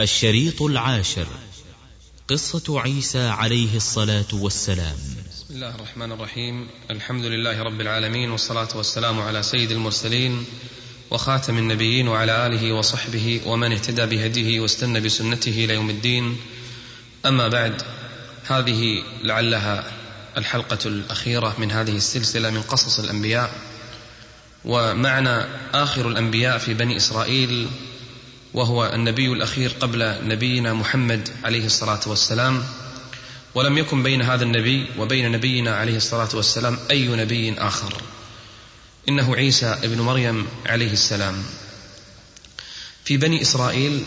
الشريط العاشر. قصة عيسى عليه الصلاة والسلام. بسم الله الرحمن الرحيم. الحمد لله رب العالمين والصلاة والسلام على سيد المرسلين وخاتم النبيين وعلى آله وصحبه ومن اهتدى بهديه واستنى بسنته إلى يوم الدين. أما بعد هذه لعلها الحلقة الأخيرة من هذه السلسلة من قصص الأنبياء. ومعنى آخر الأنبياء في بني إسرائيل وهو النبي الأخير قبل نبينا محمد عليه الصلاة والسلام. ولم يكن بين هذا النبي وبين نبينا عليه الصلاة والسلام أي نبي آخر. إنه عيسى ابن مريم عليه السلام. في بني إسرائيل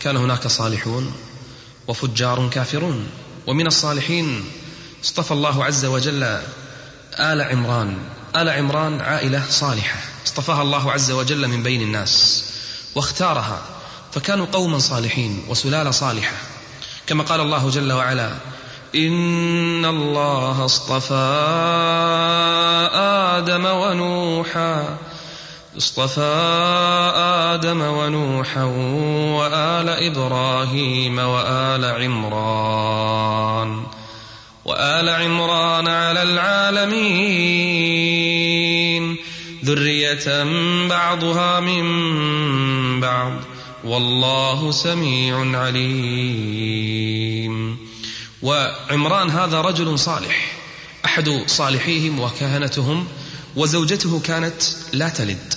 كان هناك صالحون وفجار كافرون. ومن الصالحين اصطفى الله عز وجل آل عمران. آل عمران عائلة صالحة. اصطفاها الله عز وجل من بين الناس واختارها. فكانوا قوما صالحين وسلالة صالحة. كما قال الله جل وعلا إن الله اصطفى آدم ونوحا اصطفى آدم ونوحا وآل إبراهيم وآل عمران وآل عمران على العالمين ذرية بعضها من بعض. والله سميع عليم. وعمران هذا رجل صالح. أحد صالحيهم وكهنتهم وزوجته كانت لا تلد.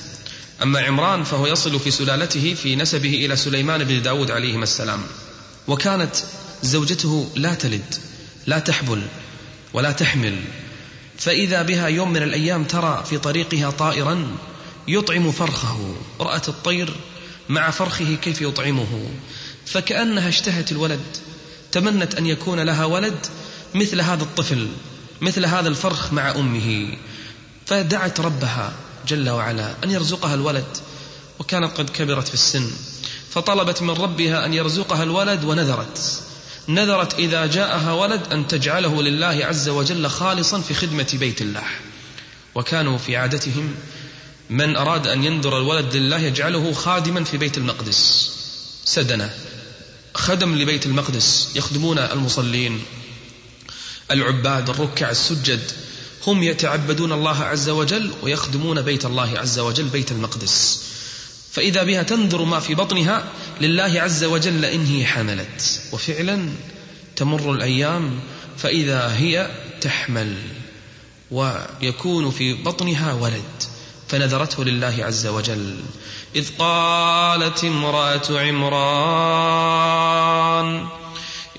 أما عمران فهو يصل في سلالته في نسبه إلى سليمان بن داود عليهما السلام. وكانت زوجته لا تلد لا تحبل ولا تحمل. فإذا بها يوم من الأيام ترى في طريقها طائرا يطعم فرخه. رأت الطير مع فرخه كيف يطعمه. فكأنها اشتهت الولد. تمنت أن يكون لها ولد مثل هذا الطفل مثل هذا الفرخ مع أمه. فدعت ربها جل وعلا أن يرزقها الولد وكانت قد كبرت في السن. فطلبت من ربها أن يرزقها الولد ونذرت. نذرت إذا جاءها ولد أن تجعله لله عز وجل خالصا في خدمة بيت الله. وكانوا في عادتهم من أراد أن ينذر الولد لله يجعله خادما في بيت المقدس. سدنة. خدم لبيت المقدس. يخدمون المصلين. العباد الركع السجد. هم يتعبدون الله عز وجل ويخدمون بيت الله عز وجل بيت المقدس. فإذا بها تنذر ما في بطنها لله عز وجل إن هي حملت. وفعلا تمر الأيام فإذا هي تحمل ويكون في بطنها ولد. فنذرته لله عز وجل. إذ قالت امرأة عمران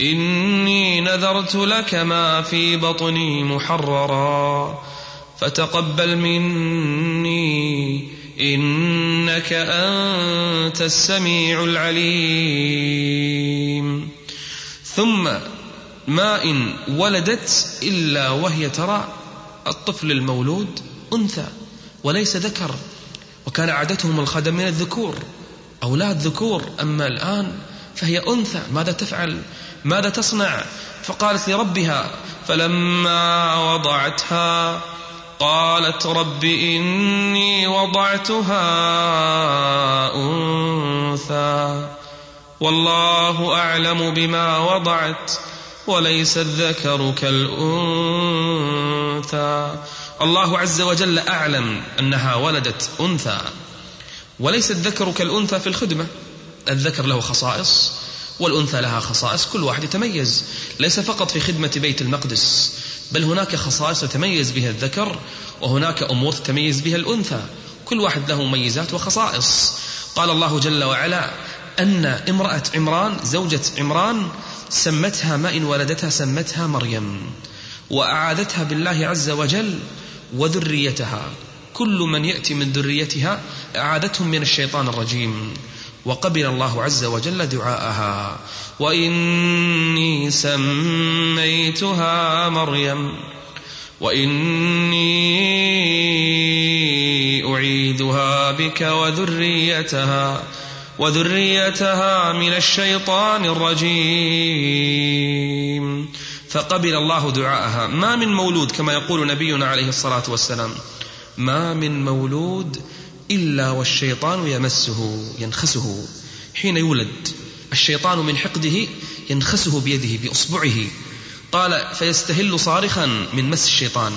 إني نذرت لك ما في بطني محررا فتقبل مني إنك أنت السميع العليم. ثم ما إن ولدت إلا وهي ترى الطفل المولود أنثى. وليس ذكر. وكان عادتهم الخدم من الذكور أولاد ذكور. أما الآن فهي أنثى ماذا تفعل؟ ماذا تصنع؟ فقالت لربها فلما وضعتها قالت رب إني وضعتها أنثى. والله أعلم بما وضعت وليس الذكر كالأنثى. الله عز وجل أعلم أنها ولدت أنثى وليس الذكر كالأنثى في الخدمة. الذكر له خصائص والأنثى لها خصائص كل واحد يتميز. ليس فقط في خدمة بيت المقدس بل هناك خصائص يتميز بها الذكر وهناك أمور تتميز بها الأنثى. كل واحد له مميزات وخصائص. قال الله جل وعلا أن امرأة عمران زوجة عمران سمتها ما إن ولدتها سمتها مريم. وأعادتها بالله عز وجل وذريتها. كل من يأتي من ذريتها أعادتهم من الشيطان الرجيم. وقبل الله عز وجل دعاءها. وإني سميتها مريم. وإني أعيدها بك وذريتها. وذريتها من الشيطان الرجيم. فقبل الله دعاءها. ما من مولود كما يقول نبينا عليه الصلاة والسلام. ما من مولود إلا والشيطان يمسه ينخسه. حين يولد الشيطان من حقده ينخسه بيده بإصبعه. قال فيستهل صارخا من مس الشيطان.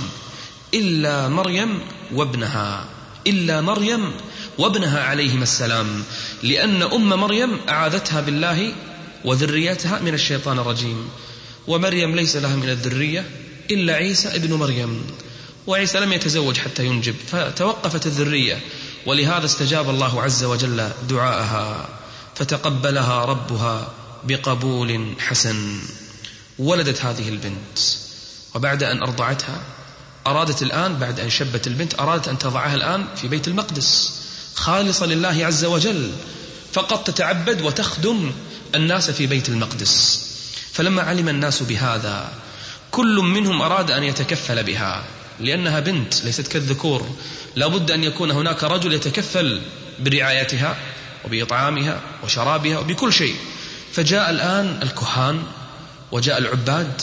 إلا مريم وابنها. إلا مريم وابنها عليهما السلام. لأن أم مريم أعاذتها بالله وذريتها من الشيطان الرجيم. ومريم ليس لها من الذرية إلا عيسى ابن مريم. وعيسى لم يتزوج حتى ينجب فتوقفت الذرية ولهذا استجاب الله عز وجل دعاءها فتقبلها ربها بقبول حسن. ولدت هذه البنت وبعد أن أرضعتها أرادت الآن بعد أن شبت البنت أرادت أن تضعها الآن في بيت المقدس خالصة لله عز وجل. فقط تتعبد وتخدم الناس في بيت المقدس. فلما علم الناس بهذا كل منهم أراد أن يتكفل بها لأنها بنت ليست كالذكور. لا بد أن يكون هناك رجل يتكفل برعايتها وبإطعامها وشرابها وبكل شيء. فجاء الآن الكهان وجاء العباد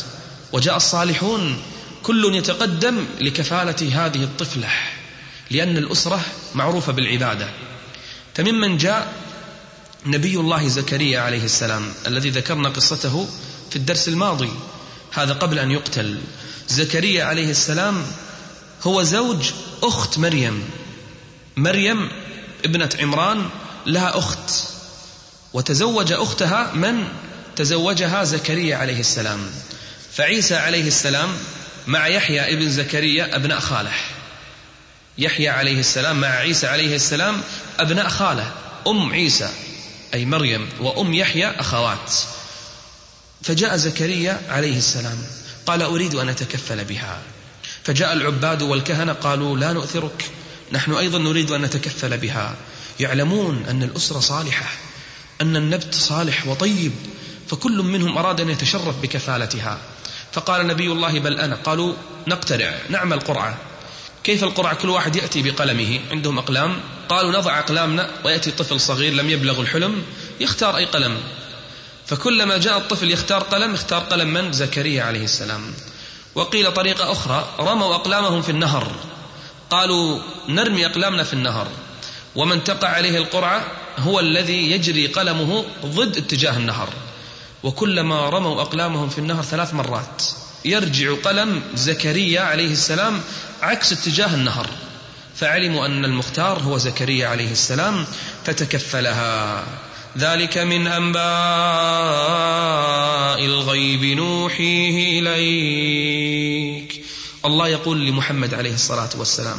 وجاء الصالحون. كل يتقدم لكفالة هذه الطفلة لأن الأسرة معروفة بالعبادة. فممن جاء نبي الله زكريا عليه السلام الذي ذكرنا قصته في الدرس الماضي هذا قبل أن يقتل. زكريا عليه السلام هو زوج أخت مريم. مريم ابنة عمران لها أخت. وتزوج أختها من؟ تزوجها زكريا عليه السلام. فعيسى عليه السلام مع يحيى ابن زكريا أبناء خاله يحيى عليه السلام مع عيسى عليه السلام أبناء خالة أم عيسى أي مريم وأم يحيى أخوات. فجاء زكريا عليه السلام قال أريد أن أتكفل بها. فجاء العباد والكهنة قالوا لا نؤثرك نحن أيضا نريد أن نتكفل بها. يعلمون أن الأسرة صالحة أن النبت صالح وطيب فكل منهم أراد أن يتشرف بكفالتها. فقال نبي الله بل أنا قالوا نقترع نعمل قرعة. كيف القرعة؟ كل واحد يأتي بقلمه. عندهم أقلام قالوا نضع أقلامنا ويأتي طفل صغير لم يبلغ الحلم يختار أي قلم. فكلما جاء الطفل يختار قلم اختار قلم من؟ زكريا عليه السلام. وقيل طريقة أخرى رموا أقلامهم في النهر. قالوا نرمي أقلامنا في النهر. ومن تقع عليه القرعة هو الذي يجري قلمه ضد اتجاه النهر. وكلما رموا أقلامهم في النهر ثلاث مرات. يرجع قلم زكريا عليه السلام عكس اتجاه النهر. فعلموا أن المختار هو زكريا عليه السلام فتكفلها. ذلك من أنباء الغيب نوحيه إليك. الله يقول لمحمد عليه الصلاة والسلام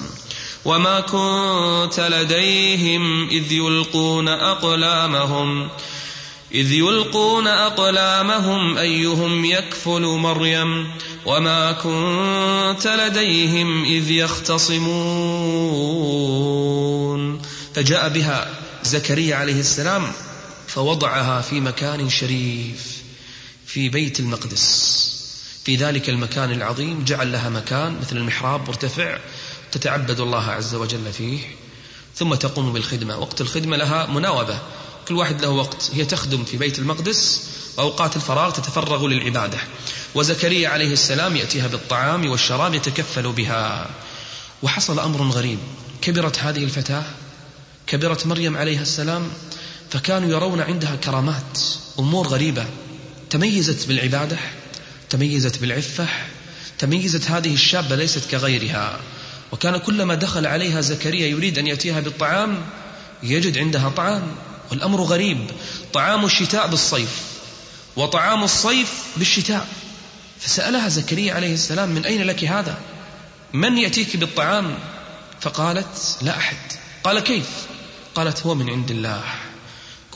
وما كنت لديهم إذ يلقون أقلامهم إذ يلقون أقلامهم أيهم يكفل مريم وما كنت لديهم إذ يختصمون. فجاء بها زكريا عليه السلام فوضعها في مكان شريف في بيت المقدس. في ذلك المكان العظيم جعل لها مكان مثل المحراب مرتفع تتعبد الله عز وجل فيه ثم تقوم بالخدمة. وقت الخدمة لها مناوبة. كل واحد له وقت. هي تخدم في بيت المقدس وأوقات الفراغ تتفرغ للعبادة. وزكريا عليه السلام يأتيها بالطعام والشراب يتكفل بها. وحصل أمر غريب. كبرت هذه الفتاة؟ كبرت مريم عليها السلام؟ فكانوا يرون عندها كرامات أمور غريبة. تميزت بالعبادة تميزت بالعفة تميزت هذه الشابة ليست كغيرها. وكان كلما دخل عليها زكريا يريد أن يأتيها بالطعام يجد عندها طعام والأمر غريب. طعام الشتاء بالصيف وطعام الصيف بالشتاء. فسألها زكريا عليه السلام من أين لك هذا؟ من يأتيك بالطعام؟ فقالت لا أحد. قال كيف؟ قالت هو من عند الله.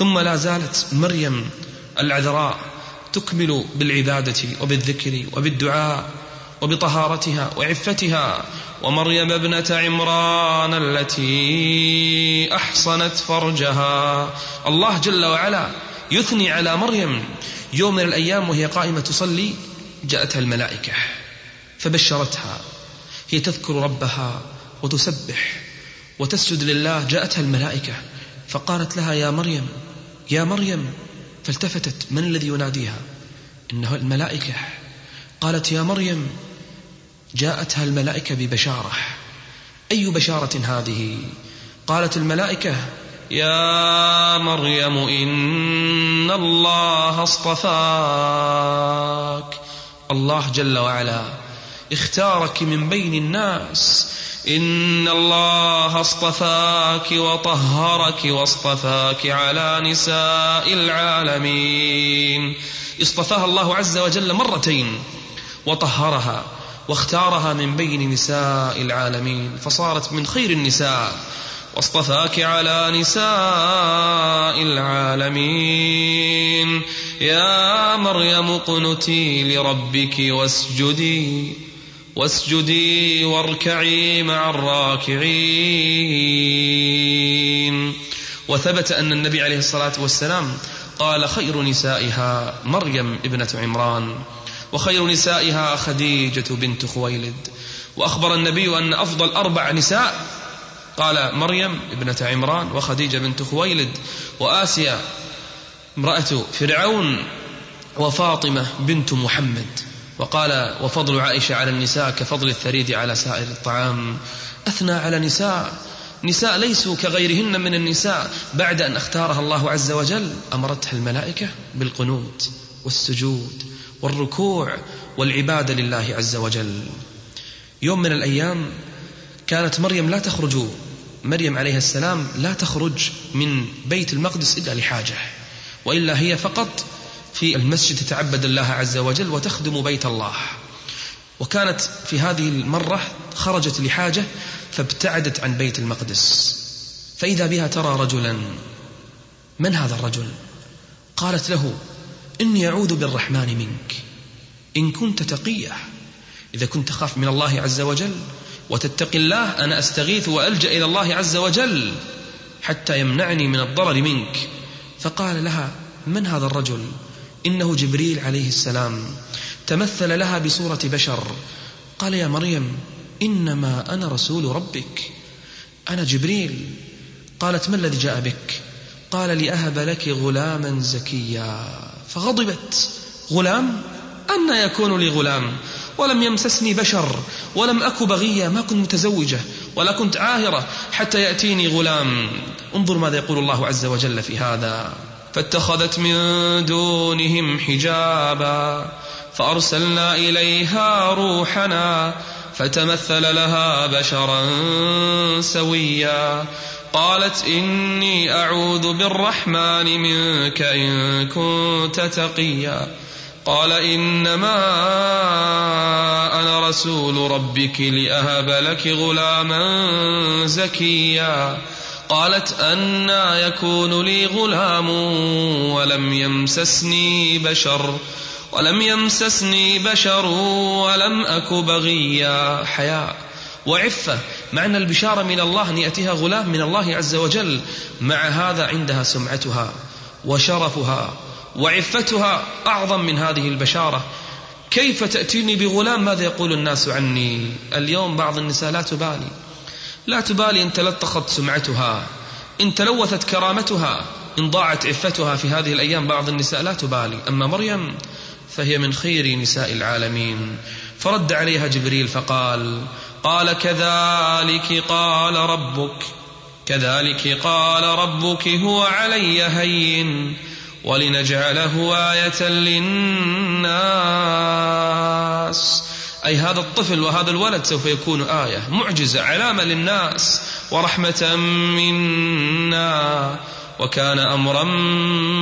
ثم لا زالت مريم العذراء تكمل بالعبادة وبالذكر وبالدعاء وبطهارتها وعفتها. ومريم ابنة عمران التي أحصنت فرجها. الله جل وعلا يثني على مريم يوم من الأيام وهي قائمة تصلي جاءتها الملائكة فبشرتها. هي تذكر ربها وتسبح وتسجد لله جاءتها الملائكة فقالت لها يا مريم يا مريم فالتفتت من الذي يناديها؟ إنه الملائكة. قالت يا مريم جاءتها الملائكة ببشارة. أي بشارة هذه؟ قالت الملائكة يا مريم إن الله اصطفاك. الله جل وعلا اختارك من بين الناس. إن الله اصطفاك وطهرك واصطفاك على نساء العالمين. اصطفاها الله عز وجل مرتين وطهرها واختارها من بين نساء العالمين. فصارت من خير النساء واصطفاك على نساء العالمين. يا مريم اقنتي لربك واسجدي. واسجدي واركعي مع الراكعين. وثبت أن النبي عليه الصلاة والسلام قال خير نسائها مريم ابنة عمران وخير نسائها خديجة بنت خويلد. وأخبر النبي أن أفضل أربع نساء قال مريم ابنة عمران وخديجة بنت خويلد وآسيا امرأة فرعون وفاطمة بنت محمد. وقال وفضل عائشة على النساء كفضل الثريد على سائر الطعام. أثنى على نساء. نساء ليسوا كغيرهن من النساء. بعد أن اختارها الله عز وجل أمرتها الملائكة بالقنوت والسجود والركوع والعبادة لله عز وجل. يوم من الأيام كانت مريم لا تخرج. مريم عليه السلام لا تخرج من بيت المقدس إلا لحاجة وإلا هي فقط في المسجد تتعبد الله عز وجل وتخدم بيت الله. وكانت في هذه المرة خرجت لحاجة فابتعدت عن بيت المقدس. فإذا بها ترى رجلا من هذا الرجل؟ قالت له إني أعوذ بالرحمن منك. إن كنت تقية إذا كنت تخاف من الله عز وجل وتتقي الله أنا أستغيث وألجأ إلى الله عز وجل حتى يمنعني من الضرر منك. فقال لها من هذا الرجل؟ إنه جبريل عليه السلام تمثل لها بصورة بشر. قال يا مريم إنما أنا رسول ربك. أنا جبريل. قالت ما الذي جاء بك؟ قال لأهب لك غلاما زكيا. فغضبت. غلام؟ أن يكون لي غلام. ولم يمسسني بشر. ولم أك بغيا. ما كنت متزوجة. ولا كنت عاهرة. حتى يأتيني غلام. انظر ماذا يقول الله عز وجل في هذا. فاتخذت من دونهم حجابا فأرسلنا إليها روحنا فتمثل لها بشرا سويا قالت إني أعوذ بالرحمن منك إن كنت تقيا قال إنما أنا رسول ربك لأهب لك غلاما زكيا قالت أنا يكون لي غلام ولم يمسسني بشر ولم يمسسني بشر ولم أك بغيا. حياء. وعفة. معنى البشارة من الله أن يأتيها غلام من الله عز وجل. مع هذا عندها سمعتها وشرفها وعفتها أعظم من هذه البشارة. كيف تأتيني بغلام؟ ماذا يقول الناس عني؟ اليوم بعض النساء لا تبالي. لا تبالي إن تلطخت سمعتها إن تلوثت كرامتها إن ضاعت عفتها في هذه الأيام بعض النساء لا تبالي. أما مريم فهي من خير نساء العالمين. فرد عليها جبريل فقال قال كذلك قال ربك كذلك قال ربك هو علي هين ولنجعله آية للناس. أي هذا الطفل وهذا الولد سوف يكون آية معجزة علامة للناس ورحمة منا وكان أمرا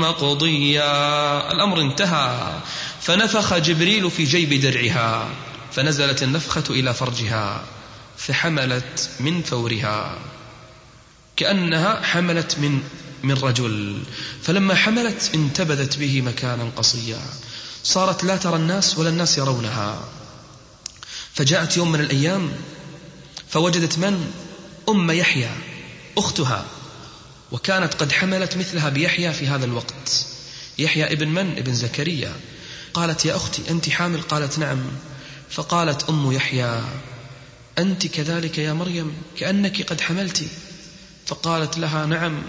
مقضيا. الأمر انتهى. فنفخ جبريل في جيب درعها فنزلت النفخة إلى فرجها فحملت من فورها. كأنها حملت من من رجل. فلما حملت انتبذت به مكانا قصيا. صارت لا ترى الناس ولا الناس يرونها. فجاءت يوم من الأيام فوجدت من؟ أم يحيى أختها. وكانت قد حملت مثلها بيحيى في هذا الوقت. يحيى ابن من؟ ابن زكريا. قالت يا أختي أنت حامل؟ قالت نعم. فقالت أم يحيى أنت كذلك يا مريم كأنك قد حملت. فقالت لها نعم.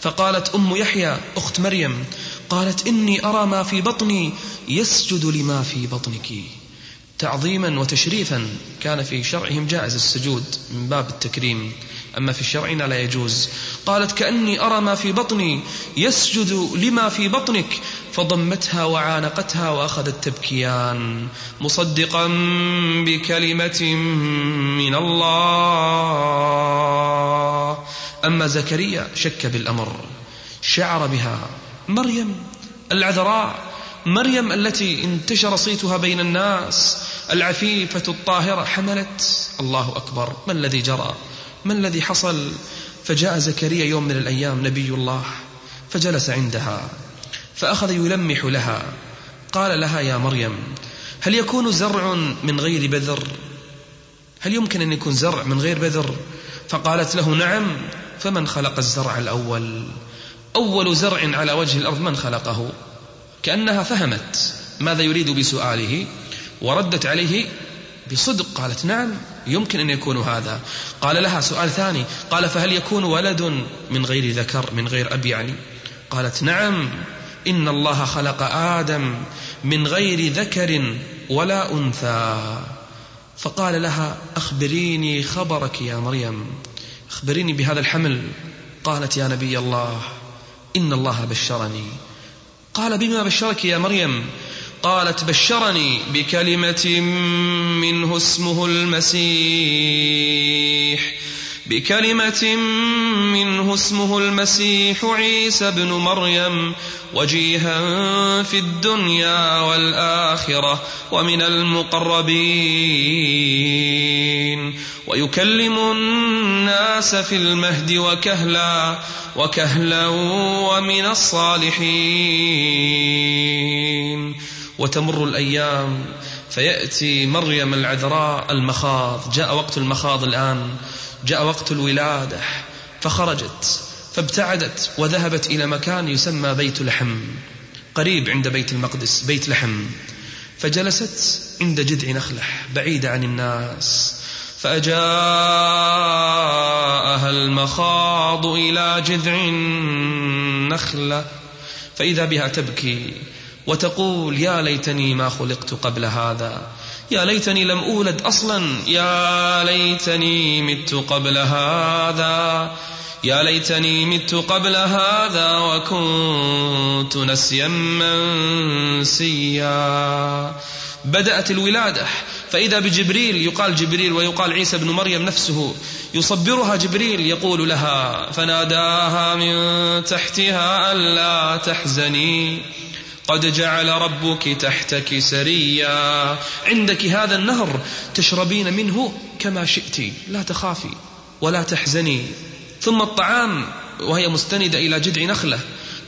فقالت أم يحيى أخت مريم قالت إني أرى ما في بطني يسجد لما في بطنك. تعظيما وتشريفا كان في شرعهم جائز السجود من باب التكريم. أما في شرعنا لا يجوز. قالت كأني أرى ما في بطني يسجد لما في بطنك فضمتها وعانقتها وأخذت تبكيان مصدقا بكلمة من الله. أما زكريا شك بالأمر. شعر بها. مريم العذراء مريم التي انتشر صيتها بين الناس العفيفة الطاهرة حملت. الله أكبر. ما الذي جرى؟ ما الذي حصل؟ فجاء زكريا يوم من الأيام نبي الله فجلس عندها فأخذ يلمح لها. قال لها يا مريم هل يكون زرع من غير بذر؟ هل يمكن أن يكون زرع من غير بذر؟ فقالت له نعم فمن خلق الزرع الأول؟ أول زرع على وجه الأرض من خلقه؟ كأنها فهمت ماذا يريد بسؤاله وردت عليه بصدق قالت نعم يمكن أن يكون هذا. قال لها سؤال ثاني قال فهل يكون ولد من غير ذكر من غير أب يعني؟ قالت نعم إن الله خلق آدم من غير ذكر ولا أنثى. فقال لها أخبريني خبرك يا مريم. أخبريني بهذا الحمل. قالت يا نبي الله إن الله بشرني. قال بما بشرك يا مريم؟ قالت بشرني بكلمة منه اسمه المسيح. بكلمة منه اسمه المسيح عيسى ابن مريم وجيها في الدنيا والآخرة ومن المقربين. ويكلم الناس في المهد وكهلا وكهلا ومن الصالحين. وتمر الأيام فيأتي مريم العذراء المخاض. جاء وقت المخاض الآن. جاء وقت الولادة. فخرجت فابتعدت وذهبت إلى مكان يسمى بيت لحم. قريب عند بيت المقدس بيت لحم. فجلست عند جذع نخلة بعيدة عن الناس. فأجاءها المخاض إلى جذع النخلة. فإذا بها تبكي وتقول يا ليتني ما خلقت قبل هذا. يا ليتني لم أولد أصلا. يا ليتني مت قبل هذا. يا ليتني مت قبل هذا وكنت نسيا منسيا. بدأت الولادة. فإذا بجبريل يقال جبريل ويقال عيسى بن مريم نفسه يصبرها جبريل يقول لها فناداها من تحتها ألا تحزني. قد جعل ربك تحتك سريا. عندك هذا النهر تشربين منه كما شئت. لا تخافي ولا تحزني. ثم الطعام وهي مستندة إلى جذع نخلة.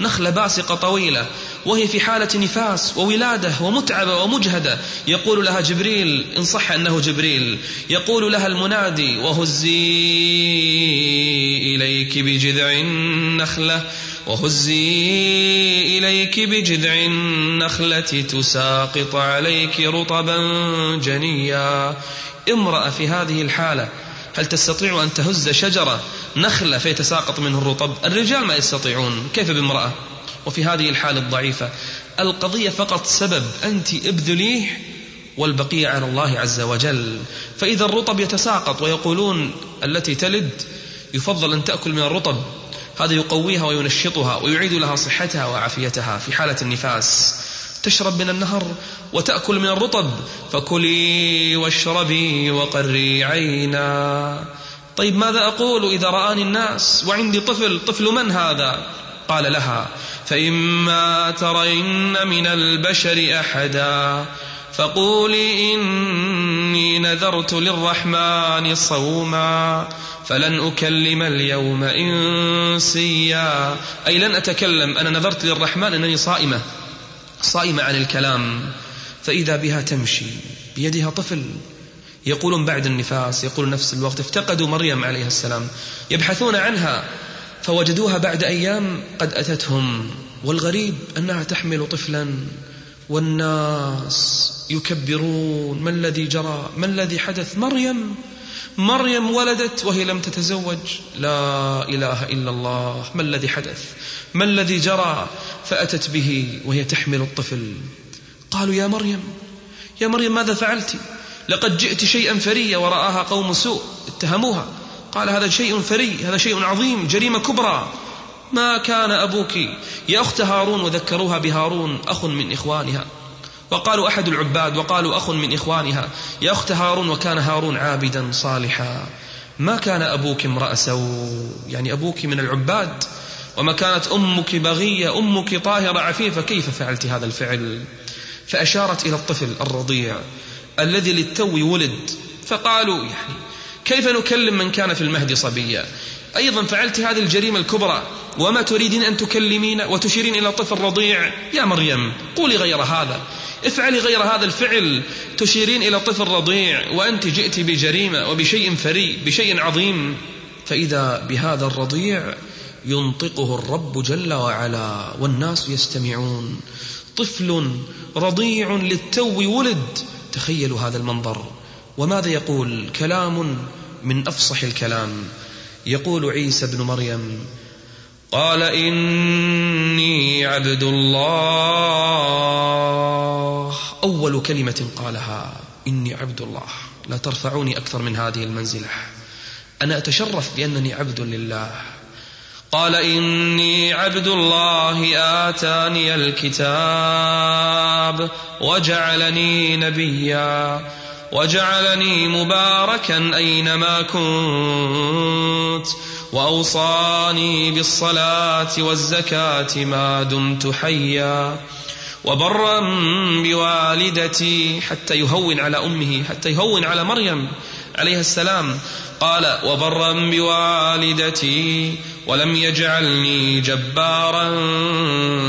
نخلة باسقة طويلة. وهي في حالة نفاس وولادة ومتعبة ومجهدة. يقول لها جبريل إن صح أنه جبريل. يقول لها المنادي وهزي إليك بجذع النخلة وهزي إليك بجذع النخلة تساقط عليك رطبا جنيا. امرأة في هذه الحالة هل تستطيع أن تهز شجرة نخلة فيتساقط منه الرطب؟ الرجال ما يستطيعون. كيف بامرأة؟ وفي هذه الحالة الضعيفة. القضية فقط سبب أنت ابذليه والبقية على الله عز وجل. فإذا الرطب يتساقط ويقولون التي تلد يفضل أن تأكل من الرطب. هذا يقويها وينشطها ويعيد لها صحتها وعافيتها في حالة النفاس. تشرب من النهر وتأكل من الرطب. فكلي واشربي وقري عينا. طيب ماذا أقول إذا رآني الناس وعندي طفل طفل من هذا؟ قال لها فإما ترين من البشر أحدا فقولي إني نذرت للرحمن صوما فلن أكلم اليوم إنسيا. أي لن أتكلم أنا نذرت للرحمن أنني صائمة صائمة عن الكلام. فإذا بها تمشي بيدها طفل. يقولون بعد النفاس يقول نفس الوقت افتقدوا مريم عليه السلام. يبحثون عنها. فوجدوها بعد أيام قد أتتهم والغريب أنها تحمل طفلا والناس يكبرون ما الذي جرى؟ ما الذي حدث؟ مريم مريم ولدت وهي لم تتزوج. لا إله إلا الله ما الذي حدث؟ ما الذي جرى؟ فأتت به وهي تحمل الطفل. قالوا يا مريم يا مريم ماذا فعلت؟ لقد جئت شيئا فريا ورآها قوم سوء اتهموها قال هذا شيء فري هذا شيء عظيم جريمة كبرى. ما كان أبوك يا أخت هارون وذكروها بهارون أخ من إخوانها؟ وقالوا أحد العباد وقالوا أخ من إخوانها. يا أخت هارون وكان هارون عابدا صالحا. ما كان أبوك امرأ سوء؟ يعني أبوك من العباد. وما كانت أمك بغية أمك طاهرة عفيفة. كيف فعلت هذا الفعل؟ فأشارت إلى الطفل الرضيع الذي للتو ولد. فقالوا يعني كيف نكلم من كان في المهد صبيا؟ أيضا فعلت هذه الجريمة الكبرى. وما تريدين أن تكلمين وتشيرين إلى طفل رضيع يا مريم قولي غير هذا. افعلي غير هذا الفعل. تشيرين إلى طفل رضيع وأنت جئت بجريمة وبشيء فري بشيء عظيم. فإذا بهذا الرضيع ينطقه الرب جل وعلا والناس يستمعون. طفل رضيع للتو ولد. تخيلوا هذا المنظر. وماذا يقول؟ كلام من أفصح الكلام. يقول عيسى بن مريم قال إني عبد الله. أول كلمة قالها إني عبد الله. لا ترفعوني أكثر من هذه المنزلة. أنا أتشرف بأنني عبد لله. قال إني عبد الله آتاني الكتاب وجعلني نبيا. وجعلني مباركا أينما كنت وأوصاني بالصلاة والزكاة ما دمت حيا وبرا بوالدتي حتى يهون على أمه حتى يهون على مريم عليه السلام. قال وبرا بوالدتي ولم يجعلني جبارا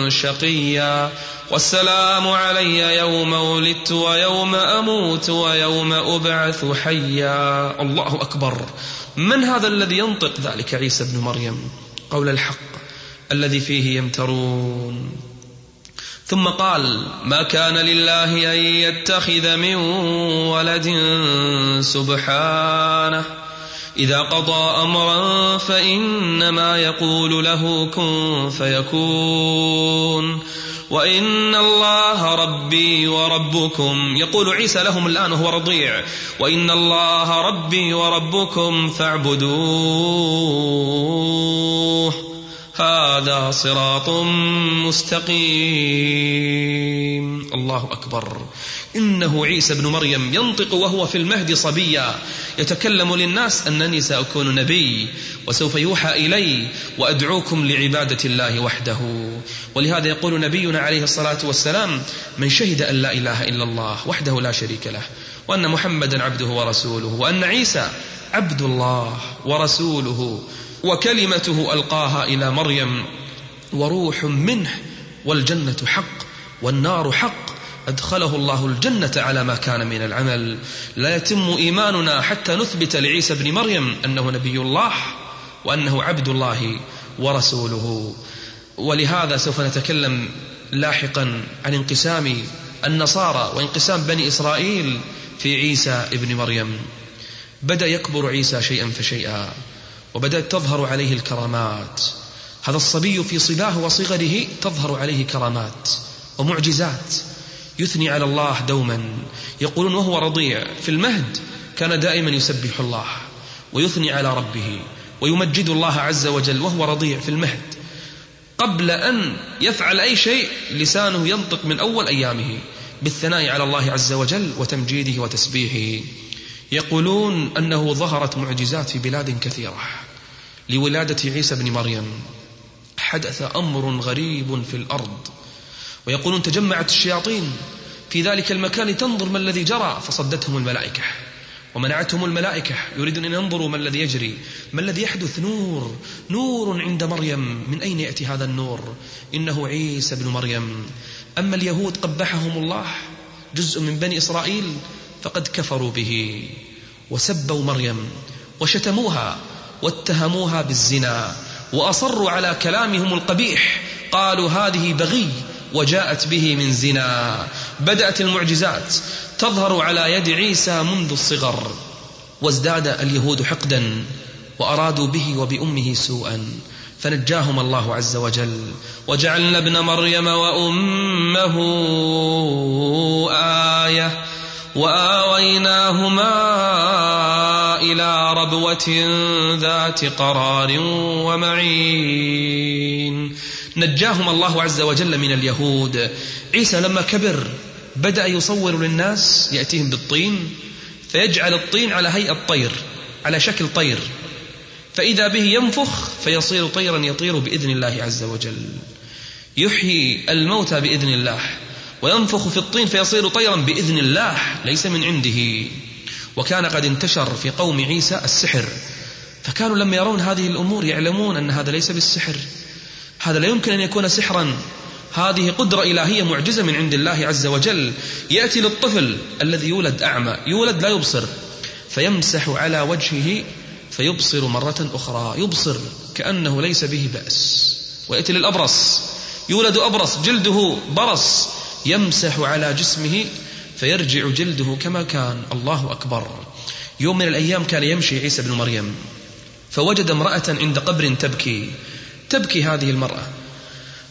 شقيا. والسلام علي يوم ولدت ويوم أموت ويوم أبعث حيا. الله أكبر. من هذا الذي ينطق ذلك عيسى بن مريم؟ قول الحق الذي فيه يمترون. ثم قال ما كان لله أن يتخذ من ولد سبحانه. إذا قضى أمرا فإنما يقول له كن فيكون. وإن الله ربي وربكم. يقول عيسى لهم الآن وهو رضيع. وإن الله ربي وربكم فاعبدوه. هذا صراط مستقيم. الله أكبر. إنه عيسى بن مريم ينطق وهو في المهد صبيا. يتكلم للناس أنني سأكون نبي وسوف يوحى إلي وأدعوكم لعبادة الله وحده. ولهذا يقول نبينا عليه الصلاة والسلام من شهد أن لا إله إلا الله وحده لا شريك له وأن محمدا عبده ورسوله وأن عيسى عبد الله ورسوله وكلمته ألقاها إلى مريم وروح منه والجنة حق. والنار حق أدخله الله الجنة على ما كان من العمل. لا يتم إيماننا حتى نثبت لعيسى بن مريم أنه نبي الله وأنه عبد الله ورسوله. ولهذا سوف نتكلم لاحقا عن انقسام النصارى وانقسام بني إسرائيل في عيسى ابن مريم. بدأ يكبر عيسى شيئا فشيئا وبدأت تظهر عليه الكرامات. هذا الصبي في صباه وصغره تظهر عليه كرامات. ومعجزات. يثني على الله دوما. يقولون وهو رضيع. في المهد كان دائما يسبح الله ويثني على ربه ويمجد الله عز وجل وهو رضيع في المهد. قبل أن يفعل أي شيء لسانه ينطق من أول أيامه بالثناء على الله عز وجل وتمجيده وتسبيحه. يقولون أنه ظهرت معجزات في بلاد كثيرة. لولادة عيسى بن مريم حدث أمر غريب في الأرض. ويقولون تجمعت الشياطين. في ذلك المكان تنظر ما الذي جرى. فصدتهم الملائكة. ومنعتهم الملائكة. يريدون أن ينظروا ما الذي يجري. ما الذي يحدث؟ نور. نور عند مريم. من أين يأتي هذا النور؟ إنه عيسى بن مريم. أما اليهود قبحهم الله جزء من بني إسرائيل فقد كفروا به. وسبوا مريم. وشتموها. واتهموها بالزنا. وأصروا على كلامهم القبيح. قالوا هذه بغي. وجاءت به من زنا. بدأت المعجزات تظهر على يد عيسى منذ الصغر وازداد اليهود حقدا وأرادوا به وبأمه سوءا. فنجاهم الله عز وجل. وجعلنا ابن مريم وأمه آية وآويناهما إلى ربوة ذات قرار ومعين. نجاهم الله عز وجل من اليهود. عيسى لما كبر بدأ يصور للناس يأتيهم بالطين فيجعل الطين على هيئة طير على شكل طير. فإذا به ينفخ فيصير طيرا يطير بإذن الله عز وجل. يحيي الموتى بإذن الله وينفخ في الطين فيصير طيرا بإذن الله ليس من عنده. وكان قد انتشر في قوم عيسى السحر فكانوا لما يرون هذه الأمور يعلمون أن هذا ليس بالسحر. هذا لا يمكن أن يكون سحرا. هذه قدرة إلهية معجزة من عند الله عز وجل. يأتي للطفل الذي يولد أعمى. يولد لا يبصر. فيمسح على وجهه فيبصر مرة أخرى. يبصر كأنه ليس به بأس. ويأتي للأبرص. يولد أبرص. جلده برص. يمسح على جسمه فيرجع جلده كما كان. الله أكبر. يوم من الأيام كان يمشي عيسى بن مريم. فوجد امرأة عند قبر تبكي. تبكي هذه المرأة.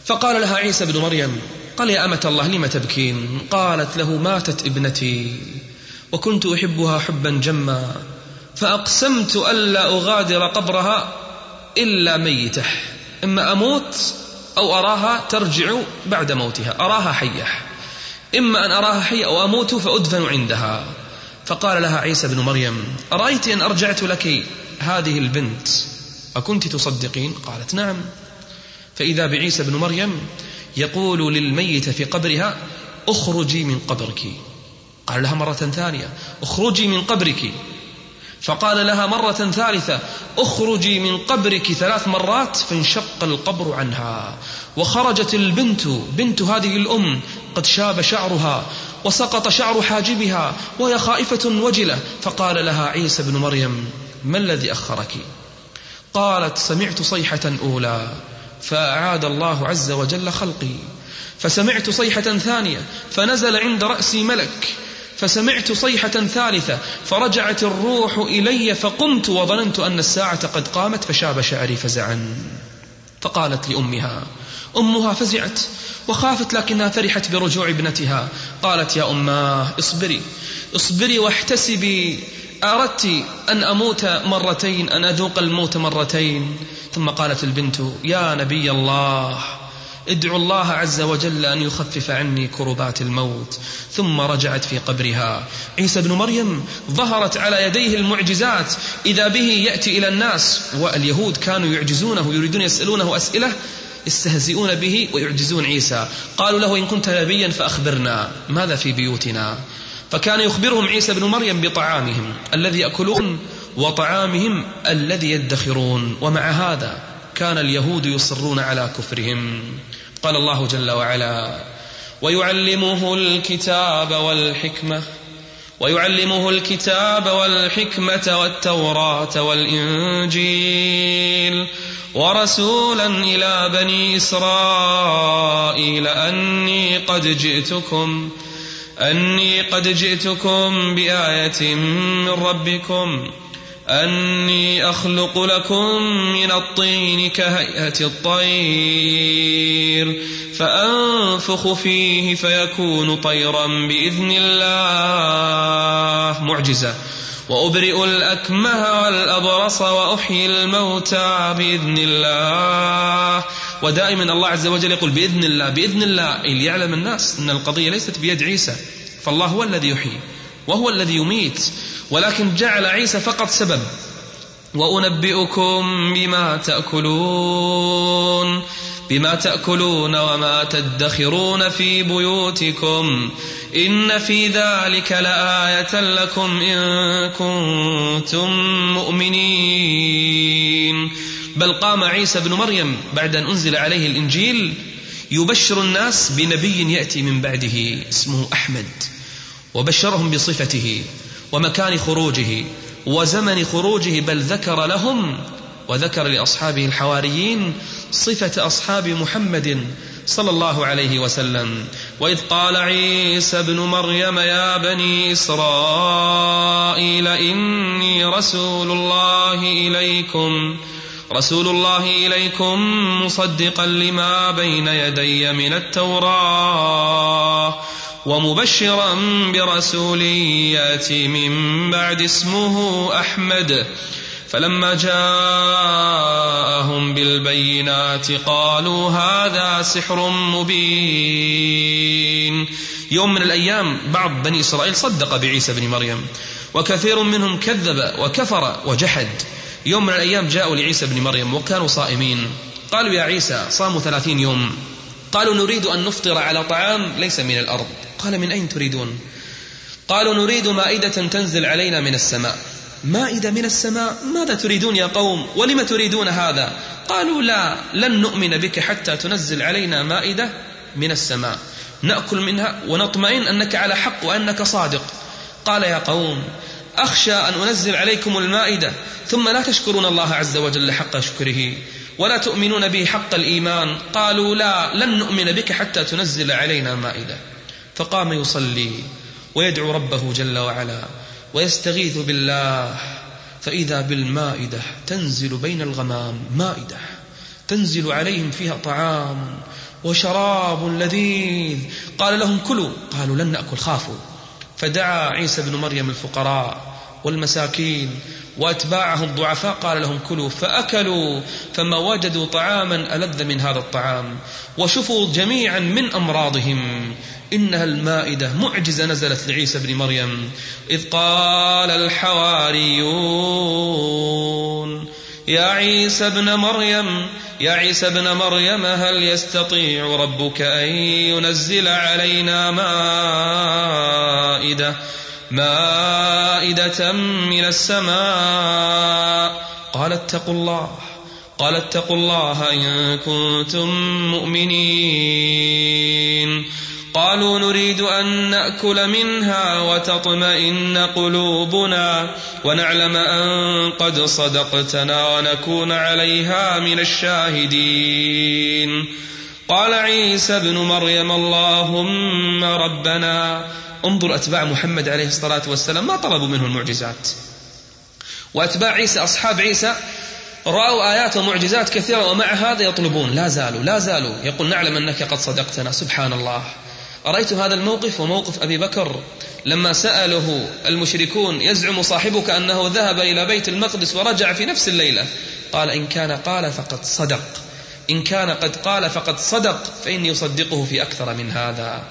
فقال لها عيسى بن مريم قال يا أمة الله لم تبكين؟ قالت له ماتت ابنتي وكنت أحبها حبا جما فأقسمت ألا أغادر قبرها إلا ميتة. إما أموت أو أراها ترجع بعد موتها أراها حية. إما أن أراها حية أو أموت فأدفن عندها. فقال لها عيسى بن مريم أرأيت أن أرجعت لك هذه البنت؟ أكنت تصدقين؟ قالت نعم. فإذا بعيسى بن مريم يقول للميت في قبرها أخرجي من قبرك. قال لها مرة ثانية أخرجي من قبرك. فقال لها مرة ثالثة أخرجي من قبرك ثلاث مرات فانشق القبر عنها. وخرجت البنت بنت هذه الأم قد شاب شعرها وسقط شعر حاجبها وهي خائفة وجلة. فقال لها عيسى بن مريم ما الذي أخرك؟ قالت سمعت صيحة أولى فأعاد الله عز وجل خلقي. فسمعت صيحة ثانية فنزل عند رأسي ملك. فسمعت صيحة ثالثة فرجعت الروح إلي فقمت وظننت أن الساعة قد قامت فشاب شعري فزعا. فقالت لأمها أمها فزعت وخافت لكنها فرحت برجوع ابنتها. قالت يا أماه اصبري اصبري واحتسبي. أردت أن أموت مرتين أن أذوق الموت مرتين. ثم قالت البنت يا نبي الله ادعو الله عز وجل أن يخفف عني كربات الموت. ثم رجعت في قبرها. عيسى بن مريم ظهرت على يديه المعجزات. إذا به يأتي إلى الناس واليهود كانوا يعجزونه يريدون يسألونه أسئلة يستهزئون به ويعجزون عيسى. قالوا له إن كنت نبيا فأخبرنا. ماذا في بيوتنا؟ فكان يخبرهم عيسى بن مريم بطعامهم الذي يأكلون وطعامهم الذي يدخرون. ومع هذا كان اليهود يصرون على كفرهم. قال الله جل وعلا ويعلمه الكتاب والحكمة ويعلمه الكتاب والحكمة والتوراة والإنجيل ورسولا إلى بني إسرائيل أني قد جئتكم أني قد جئتكم بآية من ربكم. أني أخلق لكم من الطين كهيئة الطير. فأنفخ فيه فيكون طيرا بإذن الله. معجزة. وأبرئ الأكمه والأبرص وأحيي الموتى بإذن الله. ودائما الله عز وجل يقول بإذن الله بإذن الله ليعلم الناس أن القضية ليست بيد عيسى فالله هو الذي يحيي وهو الذي يميت ولكن جعل عيسى فقط سبب. وأنبئكم بما تأكلون بما تأكلون وما تدخرون في بيوتكم إن في ذلك لآية لكم إن كنتم مؤمنين. بل قام عيسى بن مريم بعد أن أنزل عليه الإنجيل يبشر الناس بنبي يأتي من بعده اسمه أحمد. وبشرهم بصفته ومكان خروجه وزمن خروجه بل ذكر لهم وذكر لأصحابه الحواريين صفة أصحاب محمد صلى الله عليه وسلم. وإذ قال عيسى ابن مريم يا بني إسرائيل إني رسول الله إليكم. رسول الله إليكم مصدقا لما بين يدي من التوراة ومبشرا برسول يأتي من بعد اسمه أحمد. فلما جاءهم بالبينات قالوا هذا سحر مبين. يوم من الأيام بعض بني إسرائيل صدق بعيسى بن مريم وكثير منهم كذب وكفر وجحد. يوم من الأيام جاءوا لعيسى بن مريم وكانوا صائمين. قالوا يا عيسى صاموا ثلاثين يوم. قالوا نريد أن نفطر على طعام ليس من الأرض. قال من أين تريدون؟ قالوا نريد مائدة تنزل علينا من السماء. مائدة من السماء؟ ماذا تريدون يا قوم؟ ولم تريدون هذا؟ قالوا لا لن نؤمن بك حتى تنزل علينا مائدة من السماء. نأكل منها ونطمئن أنك على حق وأنك صادق. قال يا قوم أخشى أن أنزل عليكم المائدة ثم لا تشكرون الله عز وجل حق شكره ولا تؤمنون به حق الإيمان قالوا لا لن نؤمن بك حتى تنزل علينا مائدة. فقام يصلي ويدعو ربه جل وعلا ويستغيث بالله فإذا بالمائدة تنزل بين الغمام مائدة تنزل عليهم فيها طعام وشراب لذيذ. قال لهم كلوا قالوا لن نأكل خافوا. فدعا عيسى بن مريم الفقراء والمساكين واتباعه الضعفاء قال لهم كلوا فأكلوا فما وجدوا طعاما ألذ من هذا الطعام وشفوا جميعا من أمراضهم إنها المائدة معجزة نزلت لعيسى بن مريم إذ قال الحواريون يا عيسى ابن مريم يا عيسى ابن مريم هل يستطيع ربك أن ينزل علينا مائدة مائدة من السماء؟ قال اتقوا الله قال اتقوا الله إن كنتم مؤمنين. قالوا نريد أن نأكل منها وتطمئن قلوبنا ونعلم أن قد صدقتنا ونكون عليها من الشاهدين. قال عيسى ابن مريم اللهم ربنا انظر أتباع محمد عليه الصلاة والسلام ما طلبوا منه المعجزات. وأتباع عيسى أصحاب عيسى رأوا آيات ومعجزات كثيرة ومع هذا يطلبون. لا زالوا لا زالوا. يقول نعلم أنك قد صدقتنا سبحان الله. أرأيت هذا الموقف وموقف أبي بكر لما سأله المشركون يزعم صاحبك أنه ذهب إلى بيت المقدس ورجع في نفس الليلة. قال إن كان قال فقد صدق. إن كان قد قال فقد صدق فإني أصدقه في أكثر من هذا.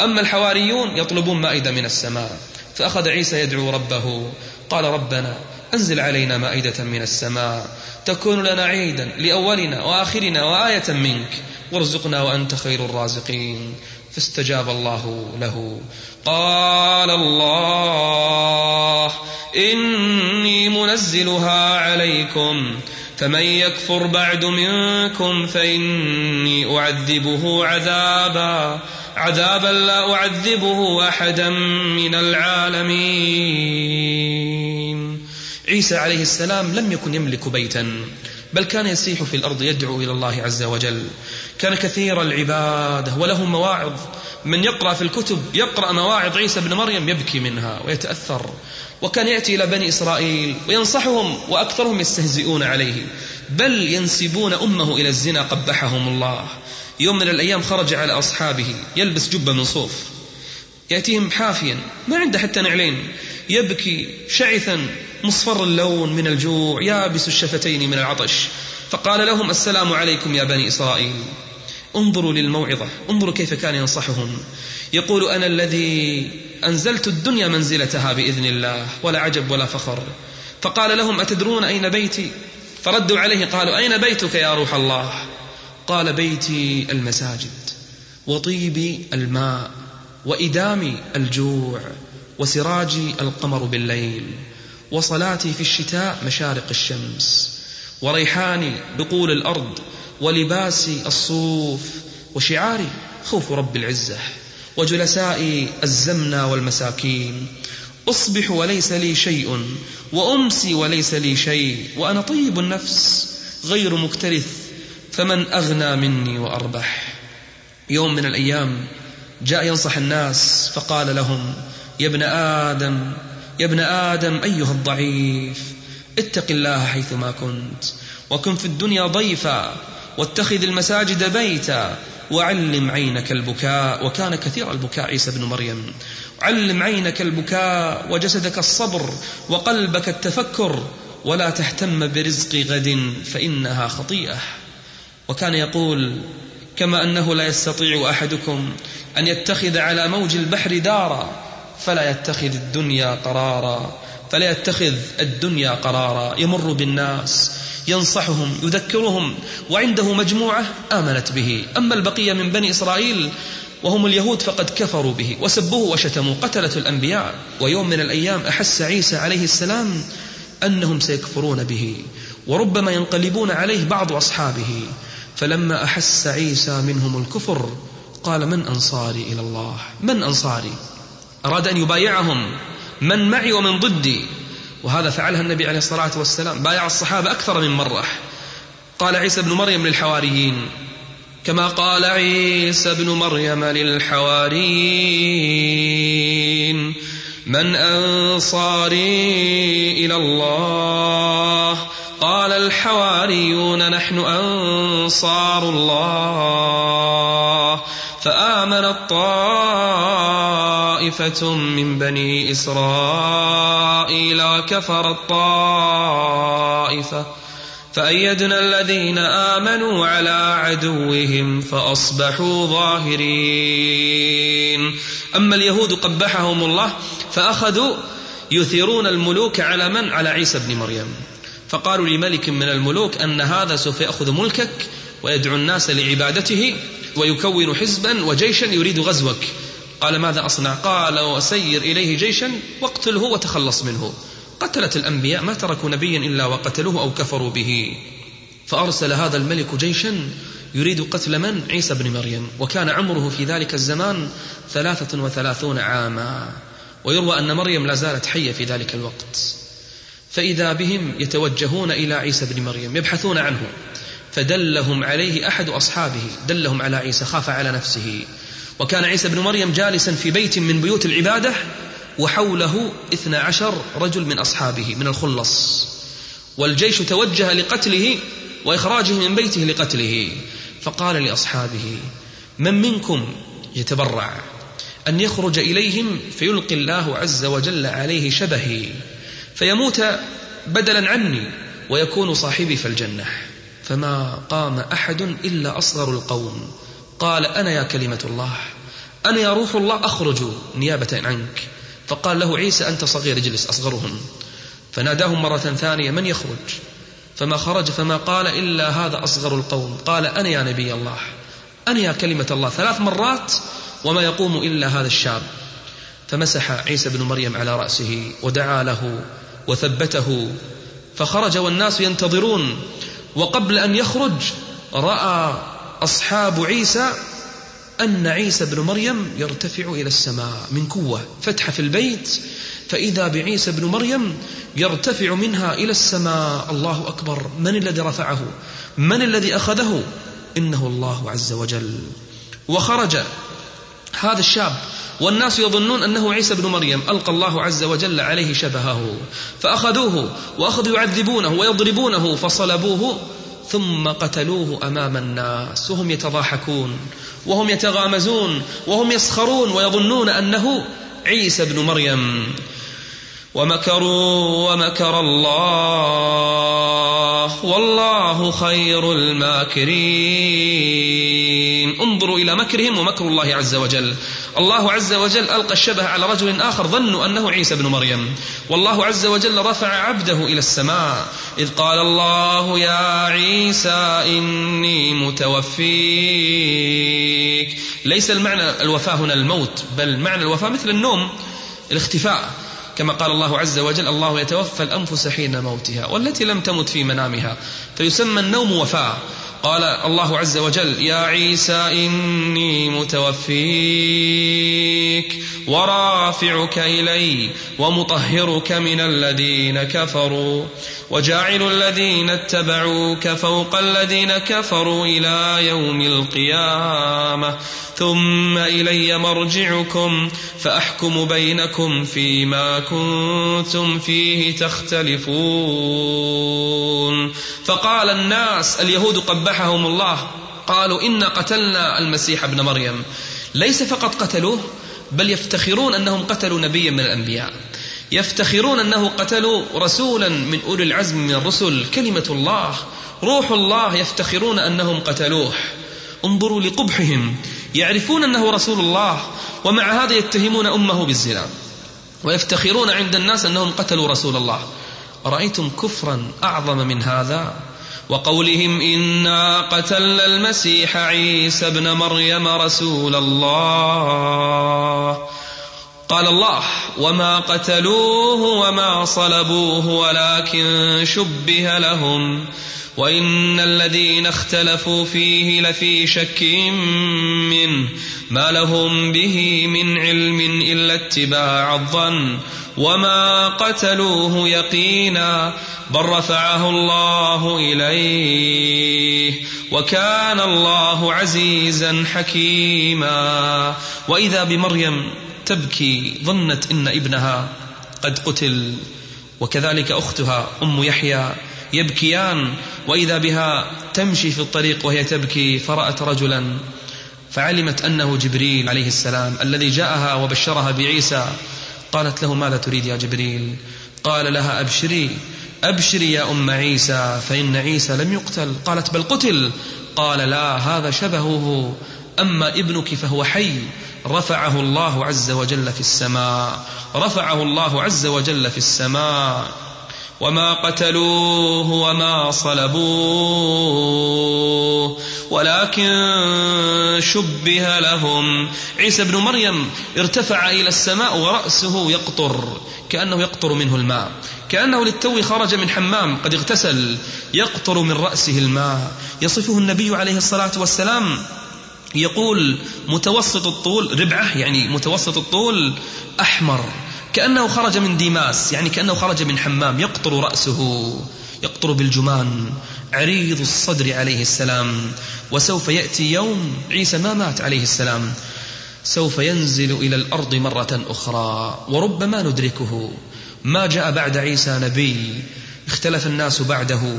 أما الحواريون يطلبون مائدة من السماء. فأخذ عيسى يدعو ربه. قال ربنا أنزل علينا مائدة من السماء. تكون لنا عيدا لأولنا وآخرنا وآية منك. وارزقنا وأنت خير الرازقين. فاستجاب الله له. قال الله إني منزلها عليكم. فمن يكفر بعد منكم فإني أعذبه عذابا. عذابا لا أعذبه أحدا من العالمين. عيسى عليه السلام لم يكن يملك بيتا. بل كان يسيح في الأرض يدعو إلى الله عز وجل. كان كثير العبادة وله مواعظ. من يقرأ في الكتب يقرأ مواعظ عيسى بن مريم يبكي منها ويتأثر. وكان يأتي إلى بني إسرائيل وينصحهم وأكثرهم يستهزئون عليه. بل ينسبون أمه إلى الزنا قبحهم الله. يوم من الأيام خرج على أصحابه يلبس جبة من صوف. يأتيهم حافيا ما عنده حتى نعلين. يبكي شعثا مصفر اللون من الجوع يابس الشفتين من العطش. فقال لهم السلام عليكم يا بني إسرائيل. انظروا للموعظة انظروا كيف كان ينصحهم. يقول أنا الذي أنزلت الدنيا منزلتها بإذن الله ولا عجب ولا فخر. فقال لهم أتدرون أين بيتي؟ فردوا عليه قالوا أين بيتك يا روح الله؟ قال بيتي المساجد وطيبي الماء وإدامي الجوع وسراجي القمر بالليل. وصلاتي في الشتاء مشارق الشمس. وريحاني بقول الأرض ولباسي الصوف وشعاري خوف رب العزة وجلسائي الزمنى والمساكين. أصبح وليس لي شيء وأمسي وليس لي شيء وأنا طيب النفس غير مكترث فمن أغنى مني وأربح. يوم من الأيام جاء ينصح الناس فقال لهم يا ابن آدم يا ابن آدم أيها الضعيف اتق الله حيثما كنت وكن في الدنيا ضيفا واتخذ المساجد بيتا وعلم عينك البكاء وكان كثير البكاء عيسى بن مريم. علم عينك البكاء وجسدك الصبر وقلبك التفكر ولا تهتم برزق غد فإنها خطيئة. وكان يقول كما أنه لا يستطيع أحدكم أن يتخذ على موج البحر دارا فلا يتخذ الدنيا قرارا فلا يتخذ الدنيا قرارا. يمر بالناس ينصحهم يذكرهم وعنده مجموعة آمنت به. أما البقية من بني إسرائيل وهم اليهود فقد كفروا به وسبوه وشتموا قتلة الأنبياء. ويوم من الأيام أحس عيسى عليه السلام أنهم سيكفرون به وربما ينقلبون عليه بعض أصحابه. فلما أحس عيسى منهم الكفر قال من أنصاري إلى الله؟ من أنصاري؟ أراد أن يبايعهم من معي ومن ضدي. وهذا فعلها النبي عليه الصلاة والسلام. بايع الصحابة أكثر من مرة. قال عيسى بن مريم للحواريين كما قال عيسى بن مريم للحواريين من أنصاري إلى الله. قال الحواريون نحن أنصار الله. فآمنت طائفة من بني إسرائيل وكفرت طائفة فأيدنا الذين آمنوا على عدوهم فأصبحوا ظاهرين أما اليهود قبحهم الله فأخذوا يثيرون الملوك على من؟ على عيسى بن مريم فقالوا لملك من الملوك أن هذا سوف يأخذ ملكك ويدعو الناس لعبادته ويكون حزبا وجيشا يريد غزوك قال ماذا أصنع؟ قال وسير إليه جيشا واقتله وتخلص منه. قتلت الأنبياء ما تركوا نبيا إلا وقتلوه أو كفروا به. فأرسل هذا الملك جيشا يريد قتل من؟ عيسى بن مريم. وكان عمره في ذلك الزمان ثلاثة وثلاثون عاما. ويروى أن مريم لا زالت حية في ذلك الوقت. فإذا بهم يتوجهون إلى عيسى بن مريم يبحثون عنه فدلهم عليه أحد أصحابه دلهم على عيسى خاف على نفسه. وكان عيسى بن مريم جالسا في بيت من بيوت العبادة وحوله اثنى عشر رجل من أصحابه من الخلص. والجيش توجه لقتله وإخراجه من بيته لقتله. فقال لأصحابه من منكم يتبرع أن يخرج إليهم فيلقي الله عز وجل عليه شبهي فيموت بدلا عني ويكون صاحبي في الجنة فما قام أحد إلا أصغر القوم. قال أنا يا كلمة الله أنا يا روح الله أخرج نيابة عنك. فقال له عيسى أنت صغير اجلس أصغرهم فناداهم مرة ثانية من يخرج؟ فما خرج فما قال إلا هذا أصغر القوم. قال أنا يا نبي الله أنا يا كلمة الله. ثلاث مرات وما يقوم إلا هذا الشاب. فمسح عيسى بن مريم على رأسه ودعا له وثبته. فخرج والناس ينتظرون. وقبل أن يخرج رأى أصحاب عيسى أن عيسى بن مريم يرتفع إلى السماء من قوة فتح في البيت فإذا بعيسى بن مريم يرتفع منها إلى السماء الله أكبر من الذي رفعه؟ من الذي أخذه؟ إنه الله عز وجل. وخرج هذا الشاب والناس يظنون أنه عيسى بن مريم ألقى الله عز وجل عليه شبهه فأخذوه وأخذوا يعذبونه ويضربونه فصلبوه ثم قتلوه أمام الناس وهم يتضاحكون وهم يتغامزون وهم يسخرون ويظنون أنه عيسى بن مريم. ومكروا ومكر الله والله خير الماكرين. انظروا إلى مكرهم ومكر الله عز وجل. الله عز وجل ألقى الشبه على رجل آخر ظنوا أنه عيسى بن مريم. والله عز وجل رفع عبده إلى السماء. إذ قال الله يا عيسى إني متوفيك. ليس المعنى الوفاه هنا الموت بل معنى الوفاه مثل النوم الاختفاء. كما قال الله عز وجل الله يتوفى الأنفس حين موتها والتي لم تمت في منامها. فيسمى النوم وفاة قال الله عز وجل يا عيسى إني متوفيك ورافعك إلي ومطهرك من الذين كفروا وجاعل الذين اتبعوك فوق الذين كفروا إلى يوم القيامة ثم إلي مرجعكم فأحكم بينكم فيما كنتم فيه تختلفون. فقال الناس اليهود قبحهم الله. قالوا إنا قتلنا المسيح ابن مريم. ليس فقط قتلوه بل يفتخرون أنهم قتلوا نبيا من الأنبياء. يفتخرون أنه قتلوا رسولا من أولي العزم من الرسل كلمة الله. روح الله يفتخرون أنهم قتلوه. انظروا لقبحهم. يعرفون أنه رسول الله ومع هذا يتهمون أمه بالزنا. ويفتخرون عند الناس أنهم قتلوا رسول الله. رأيتم كفرا أعظم من هذا؟ وقولهم إنا قتلنا المسيح عيسى ابن مريم رسول الله. قال الله وما قتلوه وما صلبوه ولكن شبه لهم وإن الذين اختلفوا فيه لفي شك منه ما لهم به من علم إلا اتباع الظن وما قتلوه يقينا بل رفعه الله إليه وكان الله عزيزا حكيما. وإذا بمريم تبكي ظنت إن ابنها قد قتل وكذلك أختها أم يحيى يبكيان وإذا بها تمشي في الطريق وهي تبكي فرأت رجلا فعلمت أنه جبريل عليه السلام الذي جاءها وبشرها بعيسى قالت له ماذا تريد يا جبريل؟ قال لها أبشري أبشري يا أم عيسى فإن عيسى لم يقتل. قالت بل قتل. قال لا هذا شبهه أما ابنك فهو حي. رفعه الله عز وجل في السماء. رفعه الله عز وجل في السماء. وما قتلوه وما صلبوه. ولكن شبه لهم. عيسى بن مريم ارتفع إلى السماء ورأسه يقطر. كأنه يقطر منه الماء. كأنه للتو خرج من حمام قد اغتسل. يقطر من رأسه الماء. يصفه النبي عليه الصلاة والسلام يقول متوسط الطول ربعة يعني متوسط الطول أحمر كأنه خرج من ديماس يعني كأنه خرج من حمام يقطر رأسه يقطر بالجمان عريض الصدر عليه السلام. وسوف يأتي يوم عيسى ما مات عليه السلام. سوف ينزل إلى الأرض مرة أخرى. وربما ندركه. ما جاء بعد عيسى نبي اختلف الناس بعده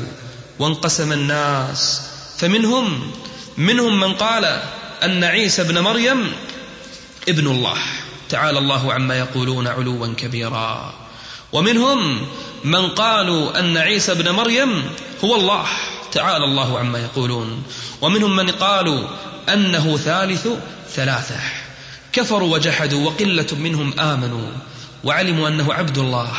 وانقسم الناس. فمنهم منهم من قال أن عيسى ابن مريم ابن الله. تعالى الله عما يقولون علوا كبيرا. ومنهم من قالوا أن عيسى ابن مريم هو الله. تعالى الله عما يقولون. ومنهم من قالوا أنه ثالث ثلاثة. كفروا وجحدوا وقلة منهم آمنوا. وعلموا أنه عبد الله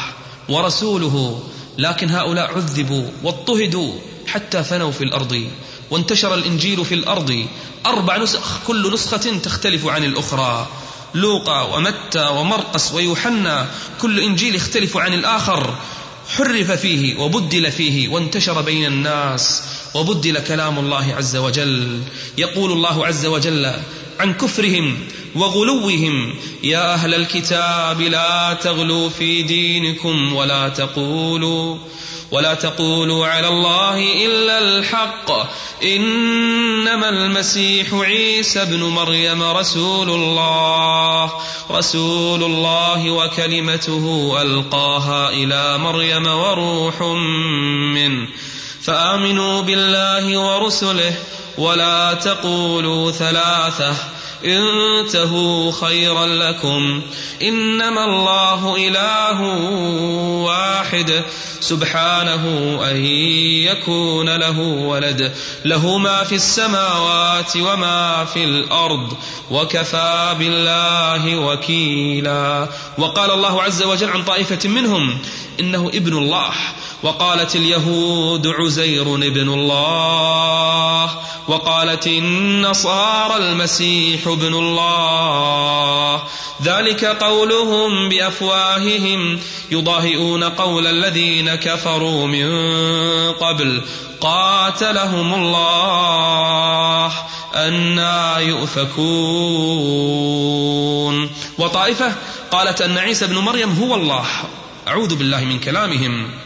ورسوله. لكن هؤلاء عذبوا واضطهدوا حتى فنوا في الأرض. وانتشر الإنجيل في الأرض أربع نسخ كل نسخة تختلف عن الأخرى. لوقا ومتى ومرقس ويوحنا كل إنجيل يختلف عن الآخر. حرف فيه وبدل فيه وانتشر بين الناس وبدل كلام الله عز وجل. يقول الله عز وجل عن كفرهم وغلوهم يا أهل الكتاب لا تغلوا في دينكم ولا تقولوا ولا تقولوا على الله إلا الحق. إنما المسيح عيسى ابن مريم رسول الله. رسول الله وكلمته ألقاها إلى مريم وروح منه فآمنوا بالله ورسله ولا تقولوا ثلاثة. انتهوا خيرا لكم. إنما الله إله واحد سبحانه أن يكون له ولد. له ما في السماوات وما في الأرض. وكفى بالله وكيلا. وقال الله عز وجل عن طائفة منهم إنه ابن الله. وقالت اليهود عزير ابن الله. وقالت النصارى المسيح ابن الله. ذلك قولهم بأفواههم يضاهئون قول الذين كفروا من قبل. قاتلهم الله. أنا يؤفكون. وطائفة قالت أن عيسى بن مريم هو الله. أعوذ بالله من كلامهم.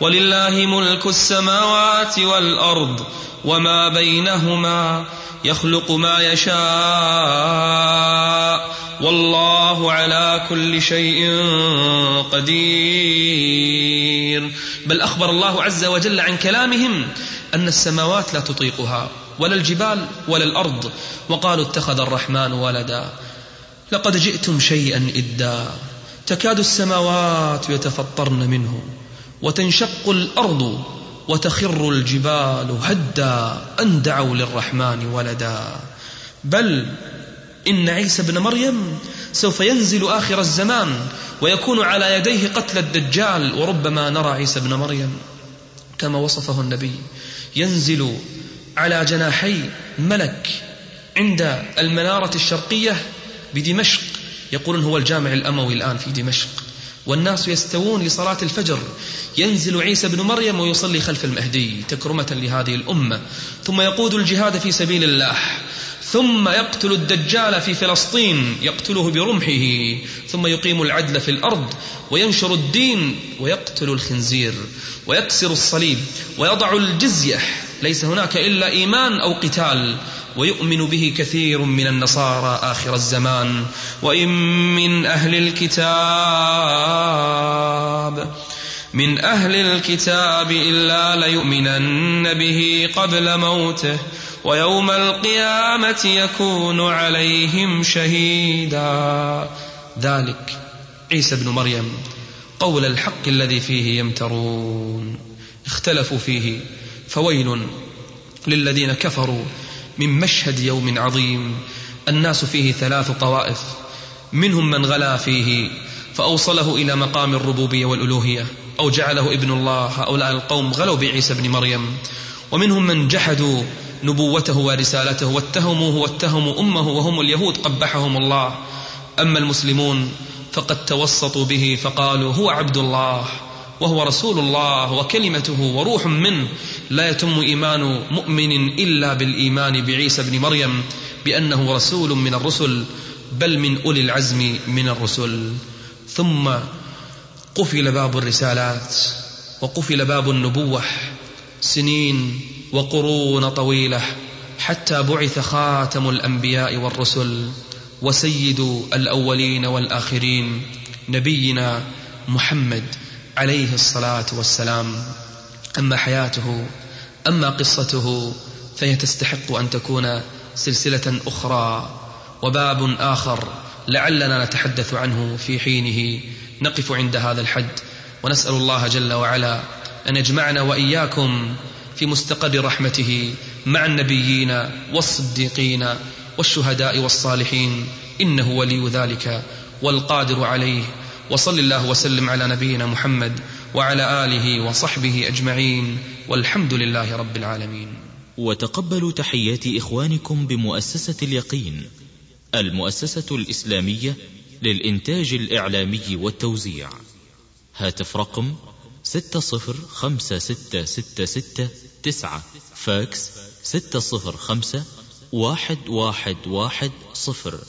ولله ملك السماوات والأرض وما بينهما يخلق ما يشاء والله على كل شيء قدير. بل أخبر الله عز وجل عن كلامهم أن السماوات لا تطيقها ولا الجبال ولا الأرض. وقالوا اتخذ الرحمن ولدا. لقد جئتم شيئا إدا. تكاد السماوات يتفطرن منه. وتنشق الأرض وتخر الجبال هدا أن دعوا للرحمن ولدا. بل إن عيسى بن مريم سوف ينزل آخر الزمان ويكون على يديه قتل الدجال وربما نرى عيسى بن مريم كما وصفه النبي ينزل على جناحي ملك عند المنارة الشرقية بدمشق يقولون هو الجامع الأموي الآن في دمشق. والناس يستوون لصلاة الفجر. ينزل عيسى بن مريم ويصلي خلف المهدي تكرمة لهذه الأمة. ثم يقود الجهاد في سبيل الله. ثم يقتل الدجال في فلسطين يقتله برمحه. ثم يقيم العدل في الأرض وينشر الدين ويقتل الخنزير ويكسر الصليب ويضع الجزية. ليس هناك إلا إيمان أو قتال. ويؤمن به كثير من النصارى آخر الزمان. وإن من أهل الكتاب من أهل الكتاب إلا ليؤمنن به قبل موته ويوم القيامة يكون عليهم شهيدا. ذلك عيسى بن مريم قول الحق الذي فيه يمترون. اختلفوا فيه فويل للذين كفروا. من مشهد يوم عظيم. الناس فيه ثلاث طوائف. منهم من غلا فيه فأوصله إلى مقام الربوبية والألوهية أو جعله ابن الله. هؤلاء القوم غلوا بعيسى بن مريم. ومنهم من جحدوا نبوته ورسالته واتهموه واتهموا أمه وهم اليهود قبحهم الله. أما المسلمون فقد توسطوا به فقالوا هو عبد الله وهو رسول الله وكلمته وروح منه. لا يتم إيمان مؤمن إلا بالإيمان بعيسى بن مريم بأنه رسول من الرسل بل من أولي العزم من الرسل. ثم قفل باب الرسالات وقفل باب النبوة سنين وقرون طويلة حتى بعث خاتم الأنبياء والرسل وسيد الأولين والآخرين نبينا محمد عليه الصلاة والسلام. أما حياته أما قصته فهي تستحق أن تكون سلسلة أخرى. وباب آخر لعلنا نتحدث عنه في حينه. نقف عند هذا الحد. ونسأل الله جل وعلا أن يجمعنا وإياكم في مستقر رحمته مع النبيين والصديقين والشهداء والصالحين. إنه ولي ذلك والقادر عليه. وصل الله وسلم على نبينا محمد وعلى آله وصحبه أجمعين والحمد لله رب العالمين. وتقبلوا تحيات إخوانكم بمؤسسة اليقين المؤسسة الإسلامية للإنتاج الإعلامي والتوزيع. هاتف رقم ستة صفر خمسة ستة ستة ستة تسعة فاكس ستة صفر خمسة واحد واحد واحد صفر.